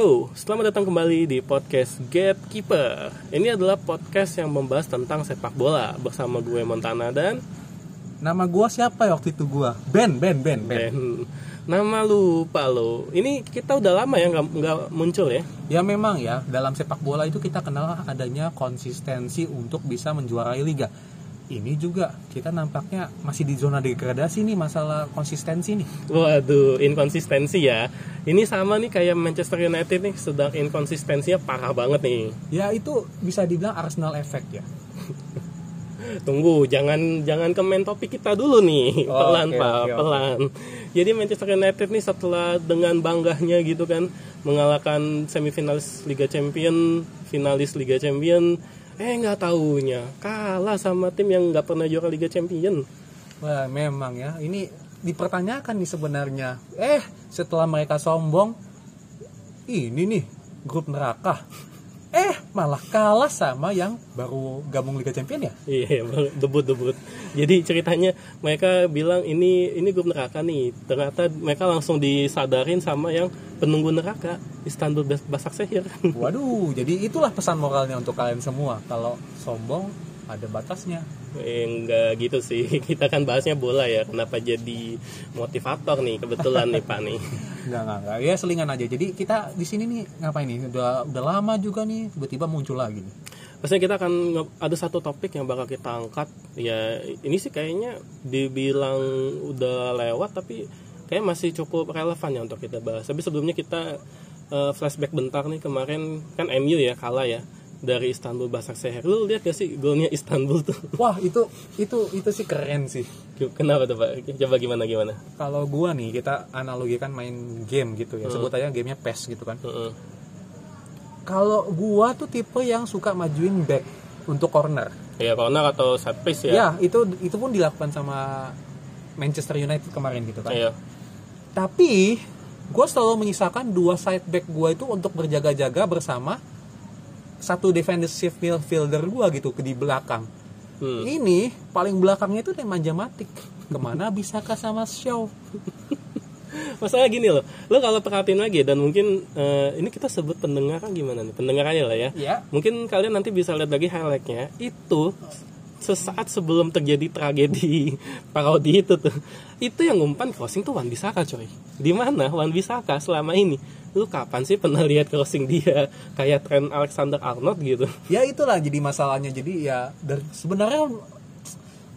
Yo, selamat datang kembali di podcast Gatekeeper. Ini adalah podcast yang membahas tentang sepak bola bersama gue Montana dan Nama gua siapa ya waktu itu gua? Ben, Ben, Ben, Ben. Ben. Nama lupa lo. Ini kita udah lama ya nggak nggak muncul ya. Ya memang ya, dalam sepak bola itu kita kenal adanya konsistensi untuk bisa menjuarai liga. Ini juga kita nampaknya masih di zona degradasi nih masalah konsistensi nih. Waduh, inkonsistensi ya. Ini sama nih kayak Manchester United nih, sedang inkonsistensinya parah banget nih. Ya itu bisa dibilang Arsenal effect ya. Tunggu, jangan jangan ke main topik kita dulu nih. Oh, pelan, oke, Pak, oke. pelan. Jadi Manchester United nih setelah dengan banggahnya gitu kan mengalahkan semifinalis Liga Champion, finalis Liga Champion, eh nggak taunya kalah sama tim yang nggak pernah juara Liga Champion. Wah memang ya, ini dipertanyakan nih sebenarnya. Eh setelah mereka sombong, ini nih grup neraka. Eh malah kalah sama yang baru gabung Liga Champion ya? Iya, debut debut. Jadi ceritanya mereka bilang ini ini grup neraka nih. Ternyata mereka langsung disadarin sama yang penunggu neraka Istanbul Bas- Basaksehir. Waduh, jadi itulah pesan moralnya untuk kalian semua. Kalau sombong ada batasnya. Eh, enggak gitu sih. Kita kan bahasnya bola ya. Kenapa jadi motivator nih kebetulan nih Pak nih. Enggak, enggak, enggak. Ya selingan aja. Jadi kita di sini nih ngapain nih? Udah udah lama juga nih, tiba-tiba muncul lagi nih. Pastinya kita akan ada satu topik yang bakal kita angkat. Ya ini sih kayaknya dibilang udah lewat tapi kayak masih cukup relevan ya untuk kita bahas. Tapi sebelumnya kita eh, flashback bentar nih kemarin kan MU ya kalah ya dari Istanbul Basaksehir. Lu lihat gak sih golnya Istanbul tuh? Wah, itu itu itu sih keren sih. Kenapa tuh Pak? Coba gimana gimana? Kalau gua nih, kita analogikan main game gitu ya. Sebut aja gamenya PES gitu kan. Heeh. Kalau gua tuh tipe yang suka majuin back untuk corner. Ya corner atau set piece Ya, ya? itu itu pun dilakukan sama Manchester United kemarin gitu kan. Iya. Tapi gue selalu menyisakan dua side back gue itu untuk berjaga-jaga bersama satu defensive midfielder gue gitu ke di belakang. Hmm. Ini paling belakangnya itu Nemanja Matic. Ke mana bisakah sama Shaw? Masalah gini loh, lo kalau perhatiin lagi dan mungkin eh, ini kita sebut pendengar kan gimana nih, pendengar aja lah ya. Ya. Mungkin kalian nanti bisa lihat lagi highlightnya itu sesaat sebelum terjadi tragedi parodi itu tuh, itu yang umpan crossing tuh Wan Bisaka coy. Di mana Wan Bisaka selama ini? Lu kapan sih pernah lihat crossing dia kayak Trent Alexander Arnold gitu? Ya itulah jadi masalahnya. Jadi ya dari sebenarnya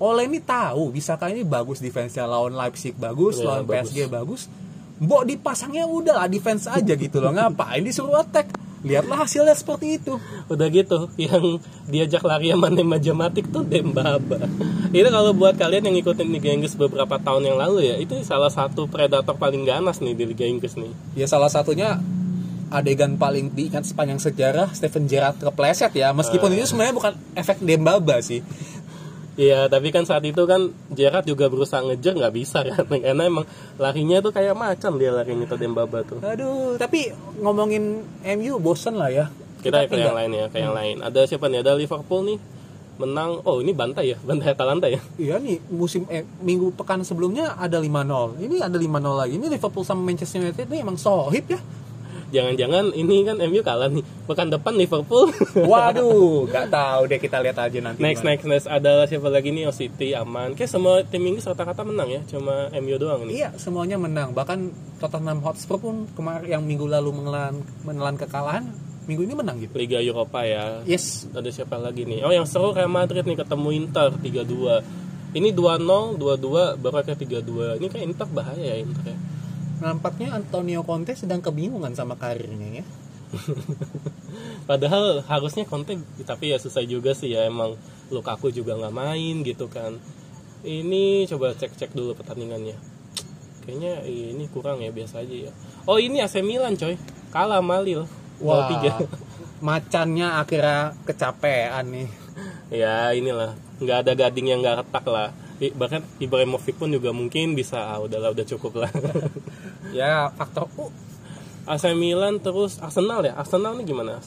Ole ini tahu Bisaka ini bagus defense-nya lawan Leipzig bagus, Ya, lawan bagus. PSG bagus. Mbok dipasangnya udah lah defense aja gitu loh. Ngapain disuruh attack? Lihatlah hasilnya seperti itu. Udah gitu, yang diajak lari sama Nemanja Matic tuh Dembaba. Itu kalau buat kalian yang ngikutin Liga Inggris beberapa tahun yang lalu ya, itu salah satu predator paling ganas nih di Liga Inggris nih. Ya salah satunya adegan paling diingat sepanjang sejarah Steven Gerrard kepleset ya. Meskipun itu sebenarnya bukan efek Dembaba sih. Iya, tapi kan saat itu kan Gerrard juga berusaha ngejar nggak bisa kan, karena emang larinya tuh kayak macan dia larinya tuh Dembaba tuh. Aduh, tapi ngomongin MU bosen lah ya. Kita ke yang lain ya, ke yang lain. Ada siapa nih? Ada Liverpool nih menang. Oh ini bantai ya, bantai Atalanta ya. Iya nih musim eh, minggu pekan sebelumnya ada 5-0. Ini ada 5-0 lagi. Ini Liverpool sama Manchester United ini emang sohib ya. Jangan-jangan ini kan MU kalah nih. Pekan depan Liverpool. Waduh, nggak tahu deh kita lihat aja nanti. Next gimana. next next ada siapa lagi nih? Oh City aman. Kayak semua tim Inggris rata-rata menang ya, cuma MU doang nih. Iya, semuanya menang. Bahkan Tottenham Hotspur pun kemarin yang minggu lalu menelan menelan kekalahan, minggu ini menang gitu. Liga Eropa ya. Yes, Ada siapa lagi nih? Oh yang seru Real Madrid nih ketemu Inter 3-2. Ini 2-0, 2-2, baru kayak 3-2. Ini kayak Inter bahaya ya Inter ya. Nampaknya Antonio Conte sedang kebingungan sama karirnya ya. Padahal harusnya Conte tapi ya susah juga sih ya emang Lukaku juga nggak main gitu kan. Ini coba cek-cek dulu pertandingannya. Kayaknya ini kurang ya biasa aja ya. Oh ini AC Milan coy. Kalah Lille. 2-3. macannya akhirnya kecapean nih. ya inilah nggak ada gading yang nggak retak lah. Bahkan Ibrahimovic pun juga mungkin bisa ah, udahlah udah cukup lah. Ya faktor uh, AC Milan terus Arsenal ya. Arsenal nih gimana?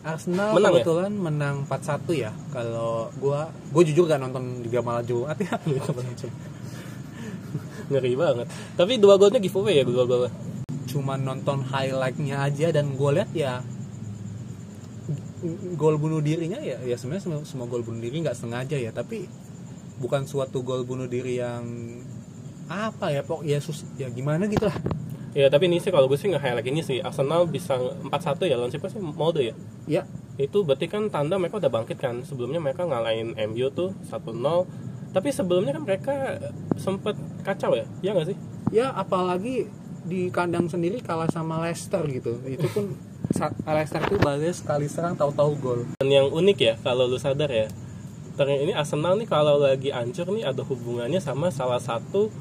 Arsenal Menang ya? kebetulan menang 4-1 ya. Kalau gua gua jujur gak nonton Liga Malam Jumat ya. Ngeri banget. Tapi dua golnya giveaway ya dua golnya. cuma nonton highlightnya aja dan gue lihat ya gol bunuh dirinya ya ya sebenarnya semua, semua gol bunuh diri nggak sengaja ya tapi bukan suatu gol bunuh diri yang apa ya pok ya sus ya gimana gitu lah Ya tapi ini sih kalau gue sih nge highlight ini sih. Arsenal bisa 4-1 ya lawan siapa sih? Molde ya? Ya. Itu berarti kan tanda mereka udah bangkit kan. Sebelumnya mereka ngalahin MU tuh 1-0 tapi sebelumnya kan mereka sempet kacau ya? Ya nggak sih? Ya apalagi di kandang sendiri kalah sama Leicester gitu. Itu pun Leicester tuh balas sekali serang tahu-tahu gol. Dan yang unik ya kalau lu sadar ya ternyata ini Arsenal nih kalau lagi hancur nih ada hubungannya sama salah satu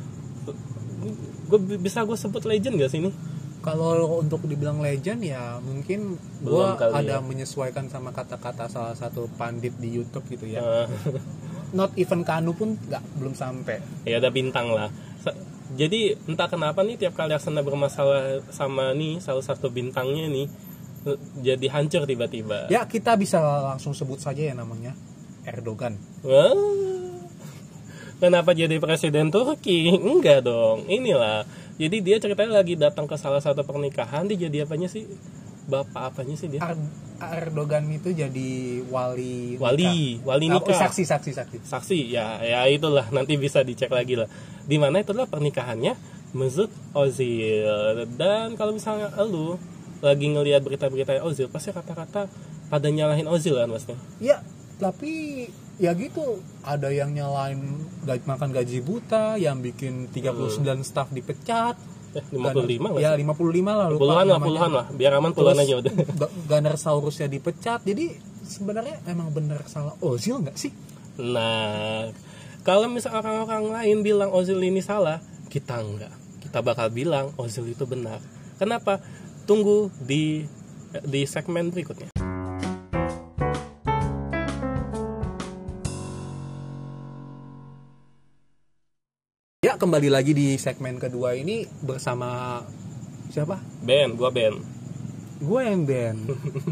gue bisa gue sebut legend gak sih ini? Kalau untuk dibilang legend ya mungkin kali ada ya. menyesuaikan sama kata-kata salah satu pandit di YouTube gitu ya. Eh, not even Kanu pun nggak belum sampai. Ya ada bintang lah. Jadi entah kenapa nih tiap kali Arsenal bermasalah sama nih salah satu bintangnya nih eh, jadi hancur tiba-tiba. Ya kita bisa langsung sebut saja ya namanya Erdogan. Wah, kenapa jadi presiden Turki? Enggak dong, inilah. Jadi dia ceritanya lagi datang ke salah satu pernikahan, dia jadi apanya sih? Bapak apanya sih dia? Er- Erdogan itu jadi wali Wali, wali Oh, nikah. saksi saksi saksi Saksi, ya, ya itulah nanti bisa dicek lagi lah. Di mana itu adalah pernikahannya Mesut Ozil. Dan kalau misalnya lu lagi ngelihat berita-berita Ozil, pasti kata-kata pada nyalahin Ozil kan maksudnya. ya tapi ya gitu ada yang nyalain gaji makan gaji buta yang bikin 39 staff dipecat Eh, 55 nggak ya sih? 55 lah lupa Puluhan lah, puluhan lah. Biar aman puluhan Terus aja udah. Ga- Gunnersaurusnya dipecat jadi sebenarnya emang bener salah Ozil nggak sih Nah, kalau misal orang-orang lain bilang Ozil ini salah, kita enggak. Kita bakal bilang Ozil itu benar. Kenapa? Tunggu di di segmen berikutnya. Kembali lagi di segmen kedua ini bersama siapa Ben, gua Ben. gue yang Ben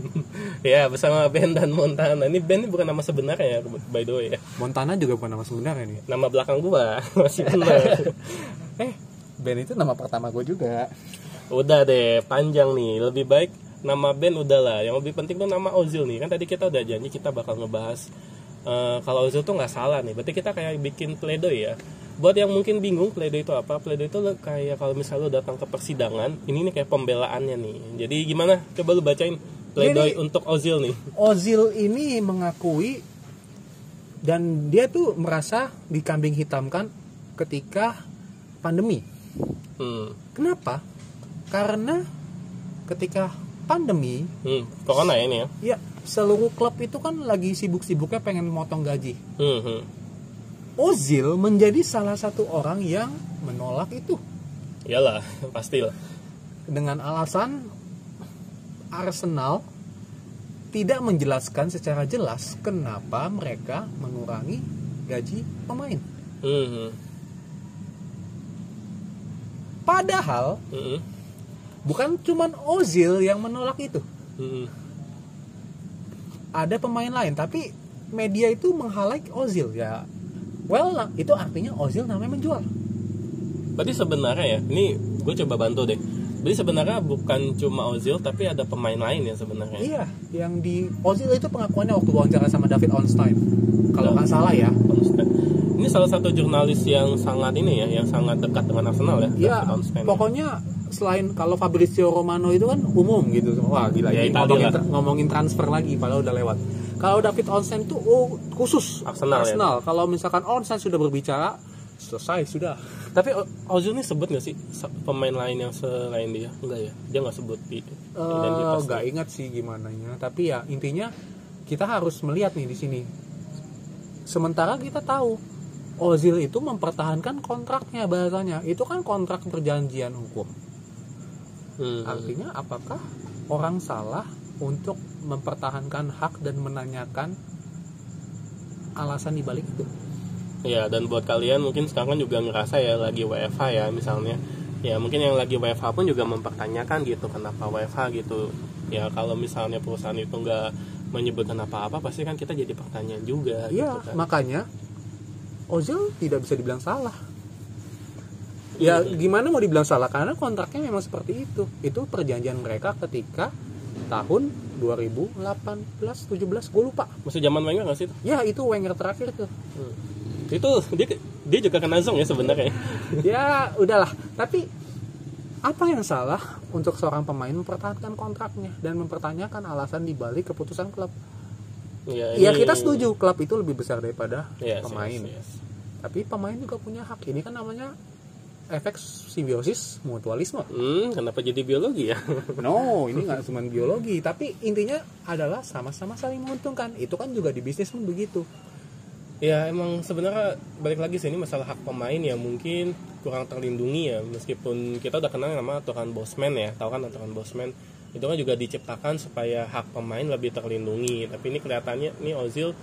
ya, bersama Ben dan Montana. Ini Ben ini bukan nama sebenarnya ya, by the way ya. Montana juga bukan nama sebenarnya nih Nama belakang gua masih benar. eh Ben itu nama pertama gue juga udah deh, panjang nih. Lebih baik nama Ben udah lah. Yang lebih penting tuh nama Ozil nih. Kan tadi kita udah janji kita bakal ngebahas eh, kalau Ozil tuh nggak salah nih. Berarti kita kayak bikin pledoi ya. Buat yang mungkin bingung pledoi itu apa? Pledoi itu kayak kalau misalnya lo datang ke persidangan, ini nih kayak pembelaannya nih. Jadi gimana? Coba lu bacain pledoi untuk Ozil nih. Ozil ini mengakui dan dia tuh merasa dikambing hitamkan ketika pandemi. Hmm. Kenapa? Karena ketika pandemi, Hmm. Corona ya ini ya. ya seluruh klub itu kan lagi sibuk-sibuknya pengen motong gaji. Hmm. hmm. Ozil menjadi salah satu orang yang menolak itu Iyalah, pastilah. dengan alasan Arsenal tidak menjelaskan secara jelas kenapa mereka mengurangi gaji pemain. Hmm. hmm. Padahal Hmm. bukan cuman Ozil yang menolak itu. Hmm. Ada pemain lain tapi media itu meng-highlight Ozil ya. Well, itu artinya Ozil namanya menjual. Berarti sebenarnya ya, ini gue coba bantu deh. Berarti sebenarnya bukan cuma Ozil tapi ada pemain lain ya sebenarnya. Iya, yang di Ozil itu pengakuannya waktu wawancara sama David Onstein. Kalau nggak salah ya. Onstein. Ini salah satu jurnalis yang sangat ini ya, yang sangat dekat dengan Arsenal ya. Iya, Onstein. pokoknya selain kalau Fabrizio Romano itu kan umum gitu. Wah, gila Ya, ini ngomongin, lah. tra- ngomongin transfer lagi padahal udah lewat. Kalau David Onstein itu oh, khusus Arsenal ya? Kalau misalkan Onstein sudah berbicara, selesai sudah. Tapi O- Ozil ini sebut gak sih pemain lain yang selain dia? Enggak ya, dia nggak sebut di nggak ingat sih gimana nya tapi ya intinya kita harus melihat nih di sini sementara kita tahu Ozil itu mempertahankan kontraknya bahasanya itu kan kontrak perjanjian hukum Hmm. artinya apakah orang salah untuk mempertahankan hak dan menanyakan alasan dibalik itu Ya, dan buat kalian mungkin sekarang juga ngerasa ya lagi WFH ya misalnya. Ya, mungkin yang lagi WFH pun juga mempertanyakan gitu kenapa WFH gitu. Ya, kalau misalnya perusahaan itu nggak menyebutkan apa-apa pasti kan kita jadi pertanyaan juga Iya gitu kan. makanya Ozil tidak bisa dibilang salah ya gimana mau dibilang salah? Karena kontraknya memang seperti itu. Itu perjanjian mereka ketika tahun 2018 17 gue lupa. Masih zaman Wenger nggak sih itu? ya itu Wenger terakhir tuh. Itu dia dia juga kena zong ya sebenarnya. ya udahlah. Tapi apa yang salah untuk seorang pemain mempertahankan kontraknya dan mempertanyakan alasan dibalik keputusan klub? Ya, ya ini- kita setuju klub itu lebih besar daripada Yes, pemain. yes, yes. tapi pemain juga punya hak. Ini kan namanya efek simbiosis mutualisme. Hmm, kenapa jadi biologi ya? no ini nggak cuma biologi tapi intinya adalah sama-sama saling menguntungkan. Itu kan juga di bisnis pun begitu. Ya emang sebenarnya balik lagi sih ini masalah hak pemain ya. Mungkin kurang terlindungi ya meskipun kita udah kenal nama aturan Bosman ya. Tahu kan aturan Bosman? Itu kan juga diciptakan supaya hak pemain lebih terlindungi. Tapi ini kelihatannya ini Ozil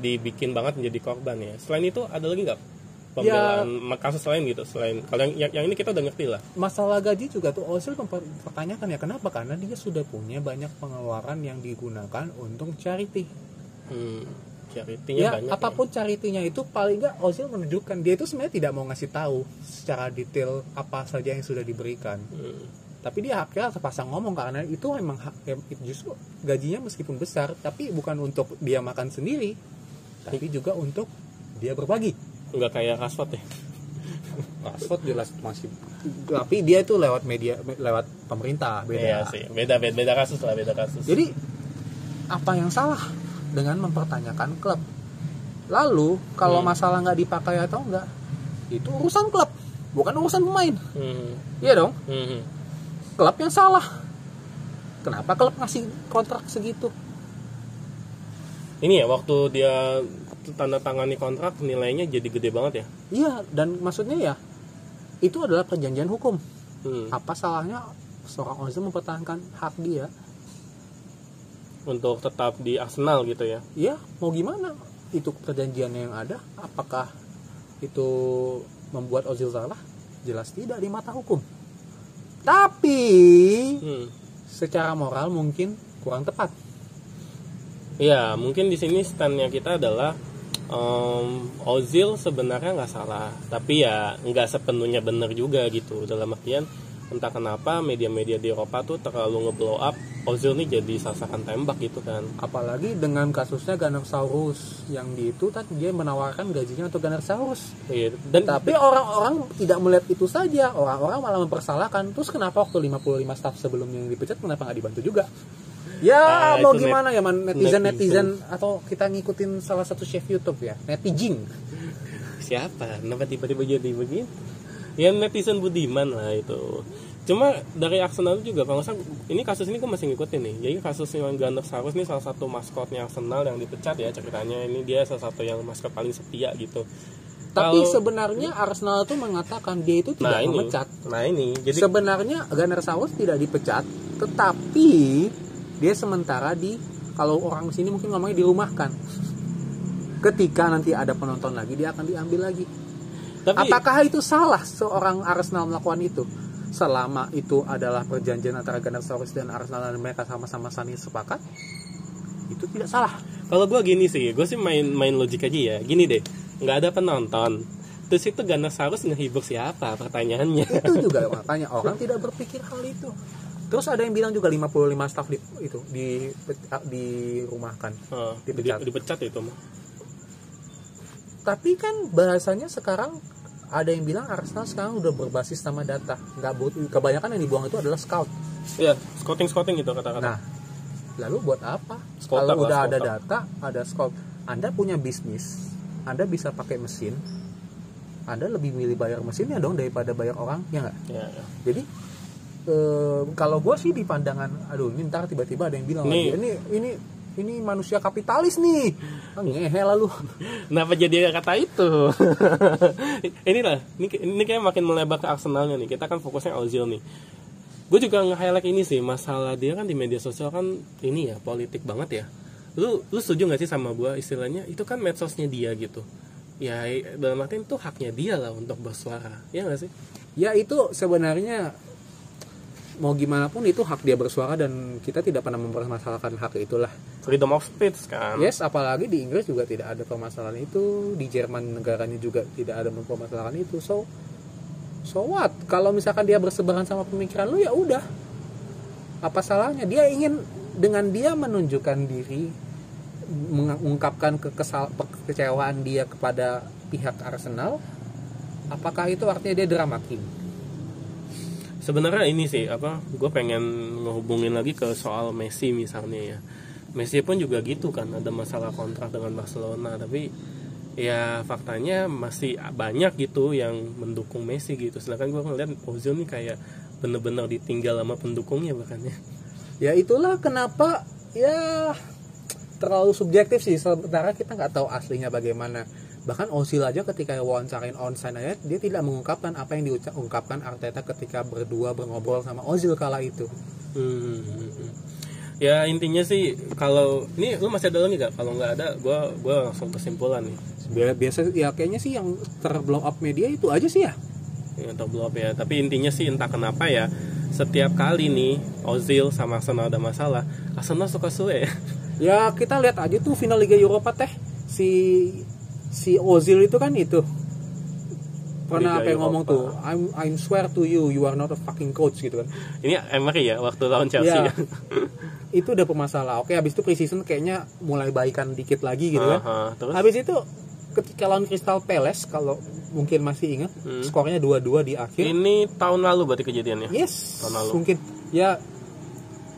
dibikin banget menjadi korban ya. Selain itu ada lagi nggak pembelaan kasus lain gitu selain kalau yang, yang ini kita udah ngerti lah. Masalah gaji juga tuh Ozil mempertanyakan ya kenapa? Karena dia sudah punya banyak pengeluaran yang digunakan untuk charity. Hmm, charity-nya ya banyak apa pun charity-nya itu paling nggak Ozil menunjukkan dia itu sebenarnya tidak mau ngasih tahu secara detail apa saja yang sudah diberikan. Ya. Hmm. tapi dia akhirnya terpaksa ngomong karena itu memang hak ya, justru gajinya meskipun besar tapi bukan untuk dia makan sendiri tapi juga untuk dia berbagi nggak kayak Rashford ya Rashford jelas masih tapi dia itu lewat media lewat pemerintah beda. Iya sih beda beda beda kasus lah beda kasus. Jadi apa yang salah dengan mempertanyakan klub? Lalu kalau Hmm. masalah nggak dipakai atau enggak itu urusan klub bukan urusan pemain. Hmm. iya dong. Hmm. klub yang salah. Kenapa klub ngasih kontrak segitu ini ya waktu dia tanda tangani kontrak nilainya jadi gede banget ya? Iya dan maksudnya ya itu adalah perjanjian hukum. Hmm. apa salahnya seorang Ozil mempertahankan hak dia? Untuk tetap di Arsenal gitu ya? Ya mau gimana? Itu perjanjiannya yang ada apakah itu membuat Ozil salah? Jelas tidak di mata hukum. Tapi hmm. secara moral mungkin kurang tepat ya mungkin di sini standnya kita adalah em, Ozil sebenarnya nggak salah. Tapi ya nggak sepenuhnya benar juga gitu. Dalam artian entah kenapa media-media di Eropa tuh terlalu ngeblow up Ozil nih jadi sasaran tembak gitu kan. Apalagi dengan kasusnya Gunnersaurus yang di itu tadi dia menawarkan gajinya untuk Gunnersaurus Iya, dan tapi orang-orang tidak melihat itu saja. Orang-orang malah mempersalahkan. Terus kenapa waktu 55 staff sebelumnya yang dipecat kenapa nggak dibantu juga ya Ah, mau gimana ya man? netizen netizen netizen. atau kita ngikutin salah satu chef YouTube ya netijing siapa? Kenapa tiba-tiba jadi begitu? Ya netizen budiman lah itu. Cuma dari Arsenal juga kalau salah ini kasus ini gue masih ngikutin nih. Jadi kasus yang Gunnar Sarus ini salah satu maskotnya Arsenal yang dipecat ya ceritanya. Ini dia salah satu yang maskot paling setia gitu. Tapi Kalau- sebenarnya Arsenal tuh mengatakan dia itu tidak nah ini. memecat. Nah ini. Jadi sebenarnya Gunnersaurus tidak dipecat tetapi dia sementara di kalau orang sini mungkin ngomongnya dirumahkan. Ketika nanti ada penonton lagi dia akan diambil lagi. Tapi apakah itu salah seorang Arsenal melakukan itu? Selama itu adalah perjanjian antara Gunnersaurus dan Arsenal dan mereka sama-sama saling sepakat itu tidak salah. Kalau gue gini sih gue sih main main logik aja ya. Gini deh nggak ada penonton. Terus itu Gunnar Sarus ngehibur siapa? Pertanyaannya. Itu juga makanya orang tidak berpikir hal itu terus ada yang bilang juga 55 staff di, itu di dirumahkan Oh, Dipecat. di- dipecat. itu mah tapi kan bahasanya sekarang ada yang bilang Arsenal sekarang udah berbasis sama data. Nggak butuh kebanyakan yang dibuang itu adalah scout. Ya scouting scouting gitu kata-kata. Nah lalu buat apa? Scout kalau udah scout ada data ada scout. Anda punya bisnis anda bisa pakai mesin anda lebih milih bayar mesinnya dong daripada bayar orang ya nggak? Ya, ya. jadi eh, kalau gue sih di pandangan aduh ini ntar tiba-tiba ada yang bilang Nih. lagi, ini ini ini manusia kapitalis nih ah, ngehe lalu Kenapa jadi kata itu? Inilah, ini, ini kayak makin melebar ke Arsenalnya nih. Kita kan fokusnya Ozil nih. Gue juga nge-highlight ini sih, masalah dia kan di media sosial kan ini ya, politik banget ya. Lu lu setuju gak sih sama gue istilahnya? Itu kan medsosnya dia gitu. Ya dalam artian itu haknya dia lah untuk bersuara. Ya gak sih? ya itu sebenarnya mau gimana pun itu hak dia bersuara dan kita tidak pernah mempermasalahkan hak itulah. Freedom of speech kan. yes apalagi di Inggris juga tidak ada permasalahan itu. Di Jerman negaranya juga tidak ada permasalahan itu. So so what? Kalau misalkan dia berseberangan sama pemikiran lu ya udah. Apa salahnya? Dia ingin dengan dia menunjukkan diri mengungkapkan kekesal kekecewaan dia kepada pihak Arsenal apakah itu artinya dia drama king sebenarnya ini sih apa gue pengen ngehubungin lagi ke soal Messi misalnya ya. Messi pun juga gitu kan ada masalah kontrak dengan Barcelona tapi ya faktanya masih banyak gitu yang mendukung Messi gitu. Sedangkan gue ngeliat Ozil nih kayak bener-bener ditinggal sama pendukungnya bahkan ya. Ya itulah kenapa ya terlalu subjektif sih. Sementara kita nggak tahu aslinya bagaimana bahkan Ozil aja ketika wawancarain onside aja dia tidak mengungkapkan apa yang diungkapkan Arteta ketika berdua berngobrol sama Ozil kala itu. Hmm. ya intinya sih kalau ini lu masih ada lagi gak kalau nggak ada gue gua langsung kesimpulan nih. Biasa ya kayaknya sih yang terblow up media itu aja sih ya. Yang terblow up ya. Tapi intinya sih entah kenapa ya setiap kali nih Ozil sama Arsenal ada masalah Arsenal suka suwe ya kita lihat aja tuh final Liga Eropa teh. Si si Ozil itu kan itu. Pernah apa yang ngomong tuh I'm I'm swear to you you are not a fucking coach gitu kan. Ini Emery ya waktu lawan Chelsea. Ya. itu udah permasalah oke habis itu preseason kayaknya mulai baikan dikit lagi gitu kan. Uh -huh, terus? habis itu ketika lawan Crystal Palace kalau mungkin masih ingat hmm. skornya dua-dua di akhir. Ini tahun lalu berarti kejadiannya? Yes tahun lalu. mungkin. Ya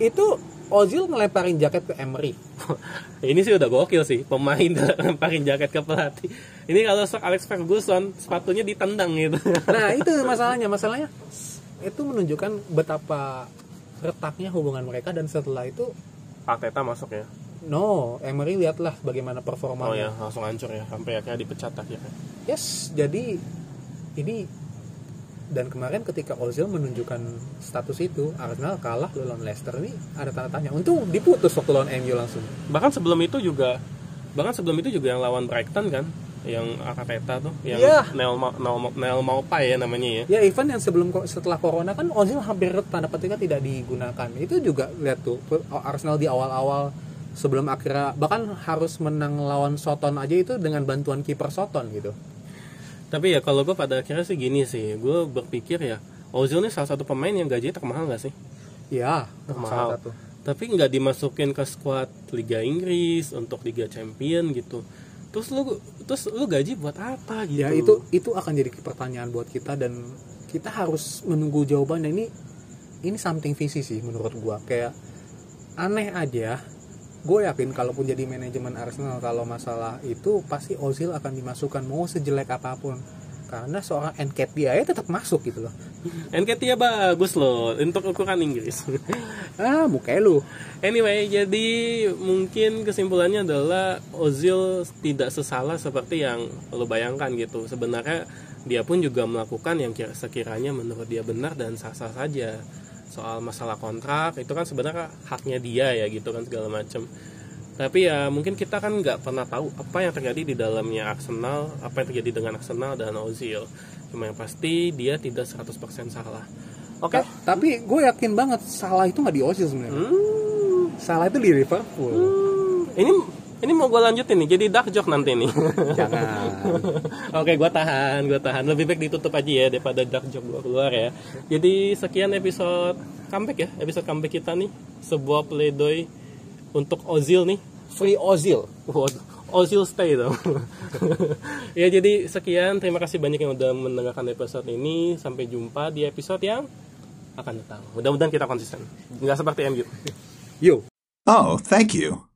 itu Ozil ngelemparin jaket ke Emery. ini sih udah gokil sih, pemain ngelemparin jaket ke pelatih. Ini kalau sok Alex Ferguson, sepatunya ditendang gitu. nah, itu masalahnya. Masalahnya itu menunjukkan betapa retaknya hubungan mereka dan setelah itu Arteta masuk ya. No, Emery lihatlah bagaimana performanya. Oh ya, langsung hancur ya, sampai akhirnya dipecat akhirnya. Yes, jadi ini dan kemarin ketika Ozil menunjukkan status itu Arsenal kalah lawan Leicester ini ada tanda tanya. Untung diputus waktu lawan MU langsung. Bahkan sebelum itu juga bahkan sebelum itu juga yang lawan Brighton kan yang Arteta tuh yang yeah. Neil, Neil, Neil Maupay ya namanya ya. Ya even yang sebelum setelah Corona kan Ozil hampir tanda petiknya tidak digunakan. Itu juga lihat tuh Arsenal di awal-awal sebelum akhirnya bahkan harus menang lawan Soton aja itu dengan bantuan kiper Soton gitu tapi ya kalau gue pada akhirnya sih gini sih. Gue berpikir ya Ozil ini salah satu pemain yang gajinya termahal gak sih? Iya termahal. satu. tapi nggak dimasukin ke squad Liga Inggris untuk Liga Champion gitu. Terus lu terus lu gaji buat apa gitu? Ya itu itu akan jadi pertanyaan buat kita dan kita harus menunggu jawaban ini ini something visi sih menurut gue kayak aneh aja gue yakin kalaupun jadi manajemen Arsenal kalau masalah itu pasti Ozil akan dimasukkan mau sejelek apa pun. Karena seorang Nketiah ya tetap masuk gitu loh. Nketiah bagus loh untuk ukuran Inggris. Ah muka lu. Anyway jadi mungkin kesimpulannya adalah Ozil tidak sesalah seperti yang lo bayangkan gitu. Sebenarnya dia pun juga melakukan yang sekiranya menurut dia benar dan sah-sah saja soal masalah kontrak itu kan sebenarnya haknya dia ya gitu kan segala macam tapi ya mungkin kita kan nggak pernah tahu apa yang terjadi di dalamnya Arsenal apa yang terjadi dengan Arsenal dan Ozil cuma yang pasti dia tidak 100% salah oke okay? tapi gue yakin banget salah itu nggak di Ozil sebenarnya hmm. salah itu di Liverpool hmm. ini ini mau gue lanjutin nih, jadi dark joke nanti nih. Jangan. Oke, gue tahan, gue tahan. Lebih baik ditutup aja ya daripada dark joke gue keluar ya. Jadi sekian episode comeback ya, episode comeback kita nih. Sebuah pledoi untuk Ozil nih. Free Ozil. Ozil stay dong. ya jadi sekian, terima kasih banyak yang udah mendengarkan episode ini. Sampai jumpa di episode yang akan datang. Mudah-mudahan kita konsisten. Nggak seperti MU. Yo. Oh, thank you.